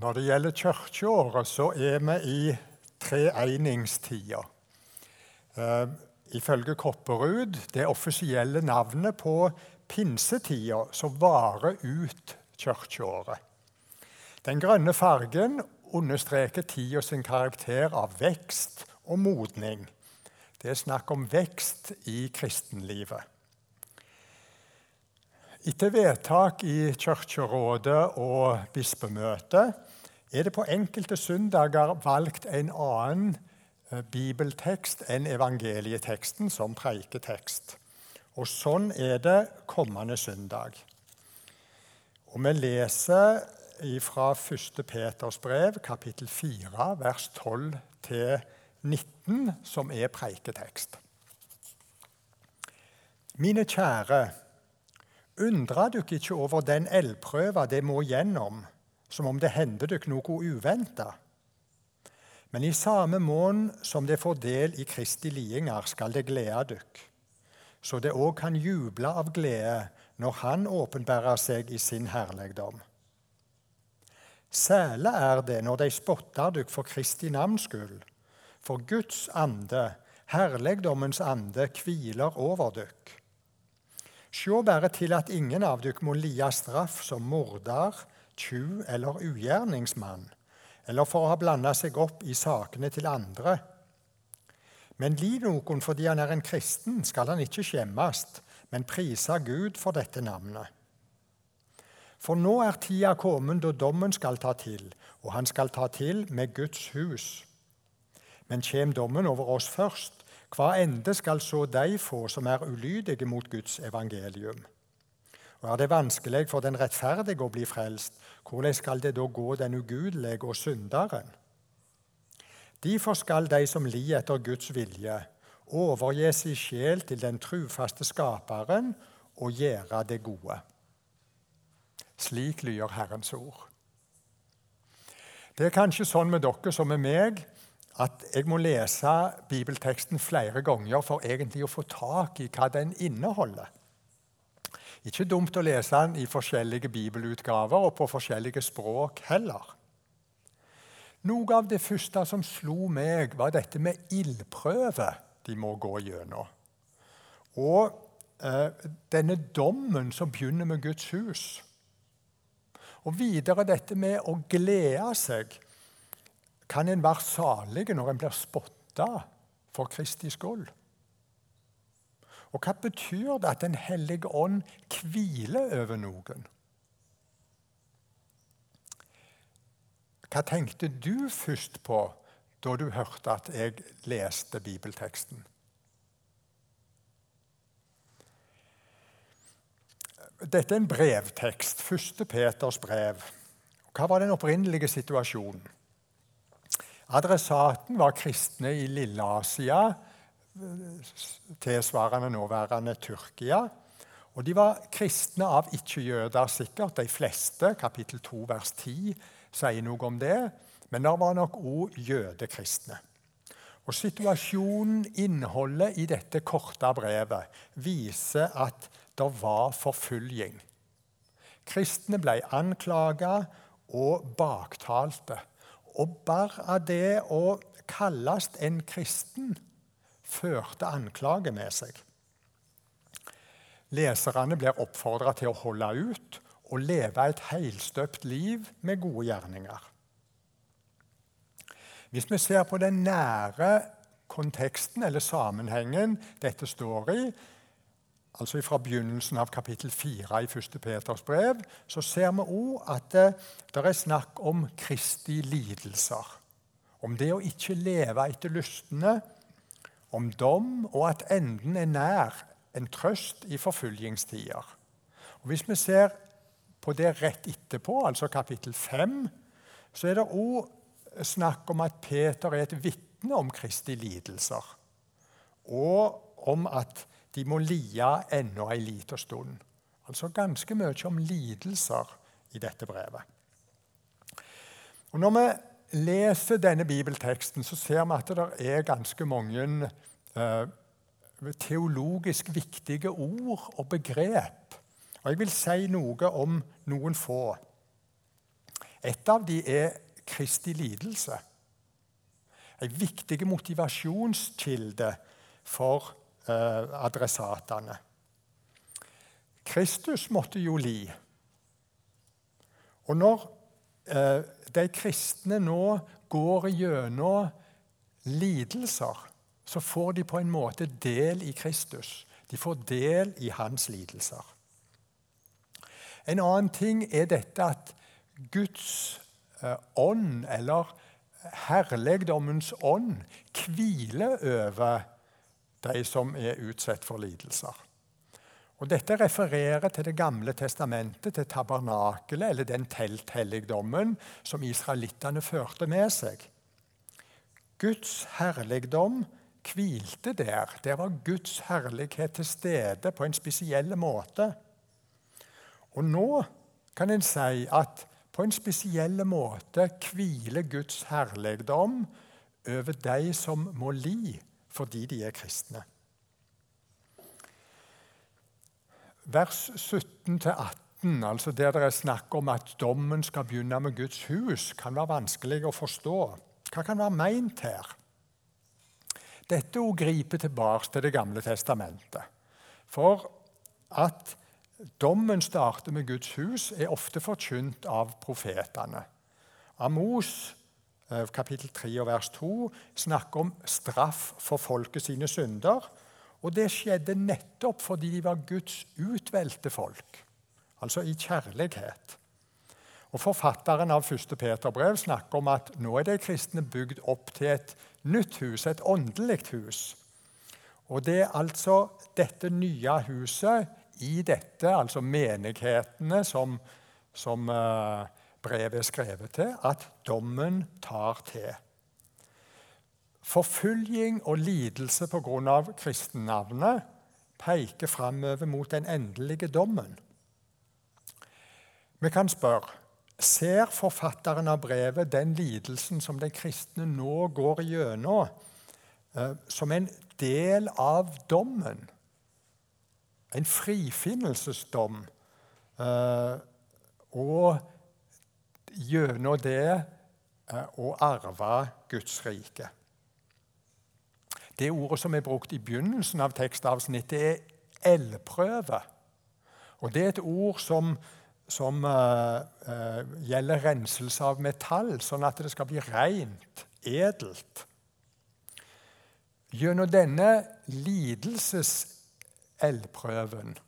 Når det gjelder kirkeåret, så er vi i treeningstida. Uh, ifølge Kopperud det offisielle navnet på pinsetida, som varer ut kirkeåret. Den grønne fargen understreker tida sin karakter av vekst og modning. Det er snakk om vekst i kristenlivet. Etter vedtak i Kirkerådet og bispemøtet er det på enkelte søndager valgt en annen eh, bibeltekst enn evangelieteksten som preiketekst. Og sånn er det kommende søndag. Og vi leser fra 1. Peters brev, kapittel 4, vers 12-19, som er preiketekst. Mine kjære, undra dykk ikke over den eldprøva det må gjennom, som om det hender dykk noe uventa. Men i samme mån som det får del i Kristi lidinger, skal det glede dykk, så det òg kan juble av glede når Han åpenbærer seg i sin herligdom. Særlig er det når de spotter dykk for Kristi navns skyld. For Guds ande, herligdommens ande, hviler over dykk. Sjå bare til at ingen av dere må lia straff som morder, tjuv eller ugjerningsmann, eller for å ha blanda seg opp i sakene til andre. Men li noen fordi han er en kristen, skal han ikke skjemmes, men prise Gud for dette navnet. For nå er tida kommet da dommen skal ta til, og han skal ta til med Guds hus. Men kjem dommen over oss først, hva ende skal så de få som er ulydige mot Guds evangelium? Og Er det vanskelig for den rettferdige å bli frelst, hvordan skal det da gå den ugudelige og synderen? Derfor skal de som lider etter Guds vilje, overgi sin sjel til den trufaste Skaperen og gjøre det gode. Slik lyder Herrens ord. Det er kanskje sånn med dere som med meg at jeg må lese bibelteksten flere ganger for egentlig å få tak i hva den inneholder. Ikke dumt å lese den i forskjellige bibelutgaver og på forskjellige språk heller. Noe av det første som slo meg, var dette med ildprøve de må gå gjennom. Og eh, denne dommen som begynner med Guds hus. Og videre dette med å glede seg. Kan en være salig når en blir spotta for Kristi skyld? Og hva betyr det at Den hellige ånd hviler over noen? Hva tenkte du først på da du hørte at jeg leste bibelteksten? Dette er en brevtekst, første Peters brev. Hva var den opprinnelige situasjonen? Adressaten var kristne i Lille-Asia, tilsvarende nåværende Tyrkia. Og De var kristne av ikke-jøder, sikkert. De fleste, kapittel 2, vers 10, sier noe om det. Men det var nok òg jødekristne. Og Situasjonen, innholdet i dette korte brevet, viser at det var forfølging. Kristne ble anklaga og baktalte. Og bare det å kalles en kristen førte anklager med seg. Leserne blir oppfordra til å holde ut og leve et helstøpt liv med gode gjerninger. Hvis vi ser på den nære konteksten eller sammenhengen dette står i, altså fra begynnelsen av kapittel 4 i 1. Peters brev, så ser vi òg at det, det, er snakk om Kristi lidelser. Om det å ikke leve etter lystene, om dom, og at enden er nær, en trøst i forfølgingstider. Og Hvis vi ser på det rett etterpå, altså kapittel 5, så er det òg snakk om at Peter er et vitne om Kristi lidelser. Og om at de må lia ennå ei lita stund. Altså ganske mye om lidelser i dette brevet. Og Når vi leser denne bibelteksten, så ser vi at det er ganske mange eh, teologisk viktige ord og begrep. Og Jeg vil si noe om noen få. Et av de er Kristi lidelse. En viktig motivasjonskilde for adressatene. Kristus måtte jo li. Og når eh, de kristne nå går gjennom lidelser, så får de på en måte del i Kristus. De får del i hans lidelser. En annen ting er dette at Guds eh, ånd, eller herligdommens ånd, hviler over de som er utsatt for lidelser. Og Dette refererer til Det gamle testamentet, til tabernakelet, eller den telthelligdommen som israelittene førte med seg. Guds herligdom hvilte der. Der var Guds herlighet til stede på en spesiell måte. Og nå kan en si at på en spesiell måte hviler Guds herligdom over de som må li fordi de er kristne. vers 17-18, altså der det er snakk om at dommen skal begynne med Guds hus, kan være vanskelig å forstå. Hva kan være meint her? Dette å gripe tilbake til Det gamle testamentet. For at dommen starter med Guds hus, er ofte forkynt av profetene. Amos kapittel 3 og vers 2 snakker om straff for folket sine synder. Og det skjedde nettopp fordi de var Guds utvalgte folk, altså i kjærlighet. Og Forfatteren av 1. Peterbrev snakker om at nå er de kristne bygd opp til et nytt hus, et åndelig hus. Og det er altså dette nye huset i dette, altså menighetene som, som uh, brevet er skrevet til, at dommen tar til. Forfølging og lidelse pga. kristennavnet peker framover mot den endelige dommen. Vi kan spørre ser forfatteren av brevet den lidelsen som de kristne nå går gjennom, eh, som en del av dommen. En frifinnelsesdom. Eh, og gjennom det eh, å arve Guds rike. Det ordet som er brukt i begynnelsen av tekstavsnittet, er eldprøve. Og Det er et ord som, som uh, uh, gjelder renselse av metall, sånn at det skal bli rent, edelt. Gjennom denne lidelseseldprøven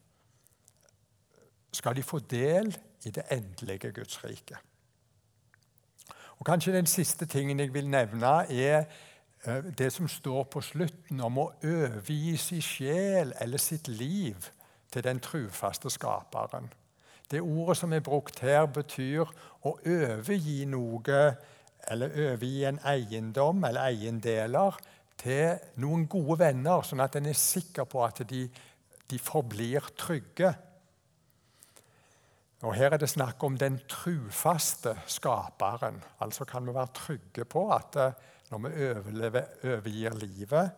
skal de få del i det endelige Guds rike. Og Kanskje den siste tingen jeg vil nevne, er Eh, det som står på slutten om å overgi sin sjel eller sitt liv til den trufaste skaperen. Det ordet som er brukt her, betyr å overgi noe, eller overgi en eiendom eller eiendeler til noen gode venner, sånn at en er sikker på at de, de forblir trygge. Og Her er det snakk om den trufaste skaperen. Altså kan vi være trygge på at eh, når vi overgir livet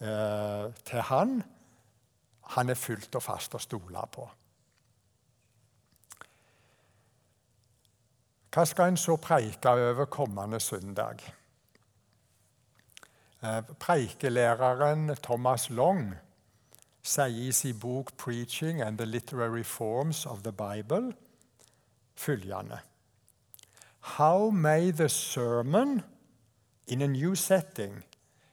eh, til Han. Han er fullt og fast å stole på. Hva skal en så preike over kommende søndag? Eh, preikelæreren Thomas Long sier i sin bok 'Preaching and the Literary Forms of the Bible' følgende How may the sermon in a new setting,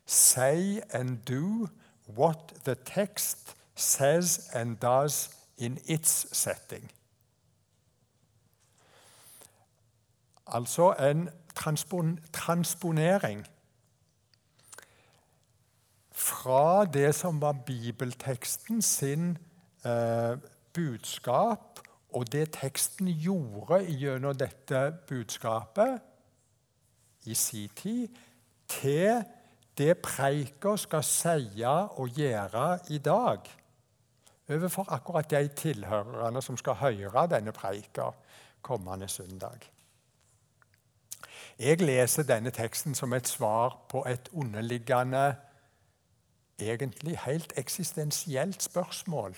say and do what the text says and does in its setting. Altså en transpon transponering fra det som var bibelteksten sin eh, budskap, og det teksten gjorde gjennom dette budskapet, i sin tid til det preika skal seie og gjøre i dag overfor akkurat de tilhørerne som skal høre denne preika kommende søndag. Jeg leser denne teksten som et svar på et underliggende, egentlig helt eksistensielt spørsmål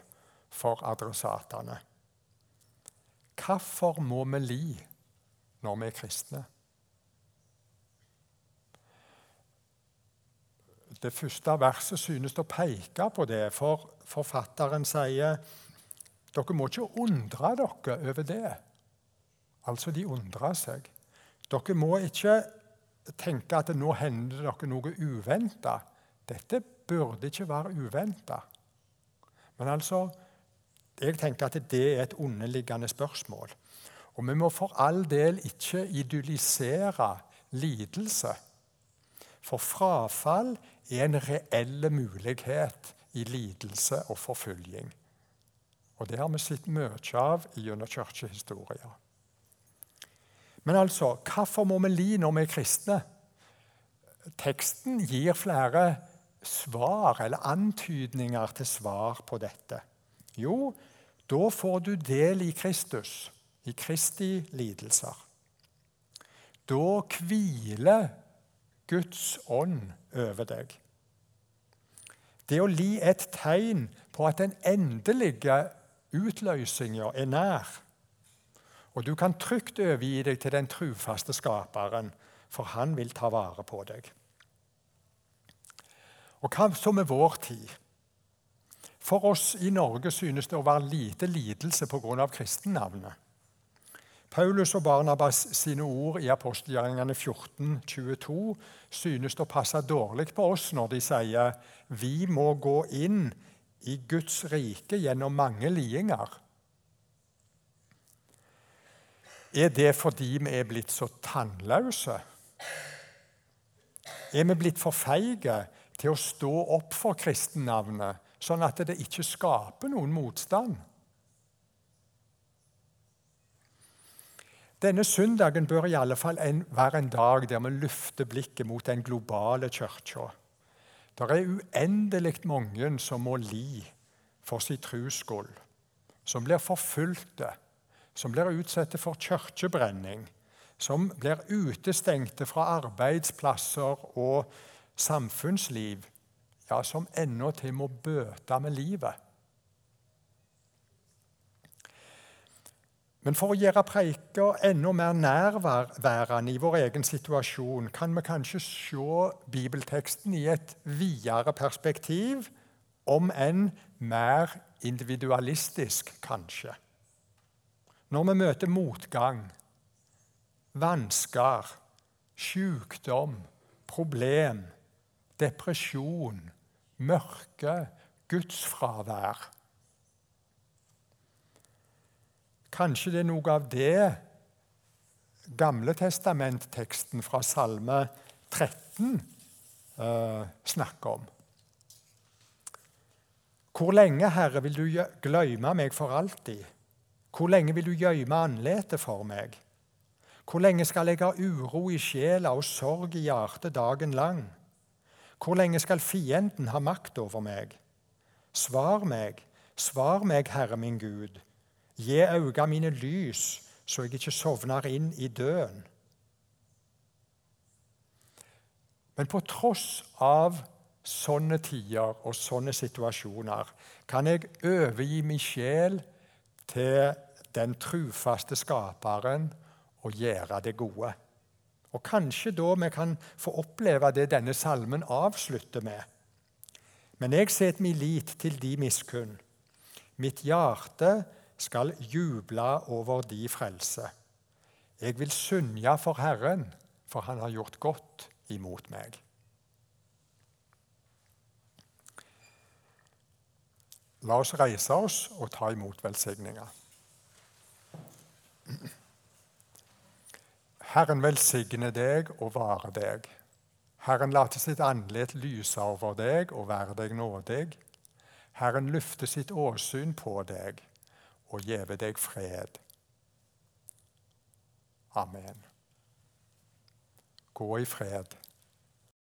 for adressatene. Hvorfor må vi li når vi er kristne. Det første verset synes å peke på det, for forfatteren sier dere må ikke undre dere over det. Altså, de undrer seg. Dere må ikke tenke at nå hender dere noe uventa. Dette burde ikke være uventa. Men altså, jeg tenker at det er et underliggende spørsmål. Og vi må for all del ikke idyllisere lidelse. For frafall er en reell mulighet i lidelse og forfølging. Og det har vi sett mye av gjennom kirkehistoria. Men altså, hvorfor må vi li når vi er kristne? Teksten gir flere svar, eller antydninger til svar på dette. Jo, da får du del i Kristus, i Kristi lidelser. Da hviler Guds ånd over deg. Det å li et tegn på at den endelige utløsninga er nær. Og du kan trygt overgi deg til den trufaste skaperen, for han vil ta vare på deg. Og hva så med vår tid? For oss i Norge synes det å være lite lidelse pga. kristennavnet. Paulus og Barnabas sine ord i apostelgjerningene 14, 22 synes å passe dårlig på oss når de sier vi må gå inn i Guds rike gjennom mange lidinger. Er det fordi vi er blitt så tannløse? Er vi blitt for feige til å stå opp for kristennavnet, sånn at det ikke skaper noen motstand? Denne søndagen bør i alle fall en, være en dag der vi løfter blikket mot den globale kirka. Det er uendelig mange som må li for sitt skyld, som blir forfulgte, som blir utsatt for kirkebrenning, som blir utestengte fra arbeidsplasser og samfunnsliv, ja, som til må bøte med livet. Men for å gjøre preiker enda mer nærværende i vår egen situasjon kan vi kanskje se bibelteksten i et videre perspektiv, om enn mer individualistisk, kanskje. Når vi møter motgang, vansker, sykdom, problem, depresjon, mørke, gudsfravær Kanskje det er noe av det Gamle testamentteksten fra Salme 13 eh, snakker om. Hvor lenge, Herre, vil du glemme meg for alltid? Hvor lenge vil du gjemme andletet for meg? Hvor lenge skal jeg ha uro i sjela og sorg i hjertet dagen lang? Hvor lenge skal fienden ha makt over meg? Svar meg, svar meg, Herre min Gud. Gi øynene mine lys, så jeg ikke sovner inn i døden. Men på tross av sånne tider og sånne situasjoner kan jeg overgi min sjel til den trufaste skaperen og gjøre det gode. Og Kanskje da vi kan få oppleve det denne salmen avslutter med. Men jeg setter min lit til de miskunn. Mitt hjerte skal juble over de frelse. Jeg vil synge for Herren, for Han har gjort godt imot meg. La oss reise oss og ta imot velsigninga. Herren velsigne deg og vare deg. Herren late sitt andlet lyse over deg og være deg nådig. Herren løfte sitt åsyn på deg og gjeve deg fred. Amen. Gå i fred.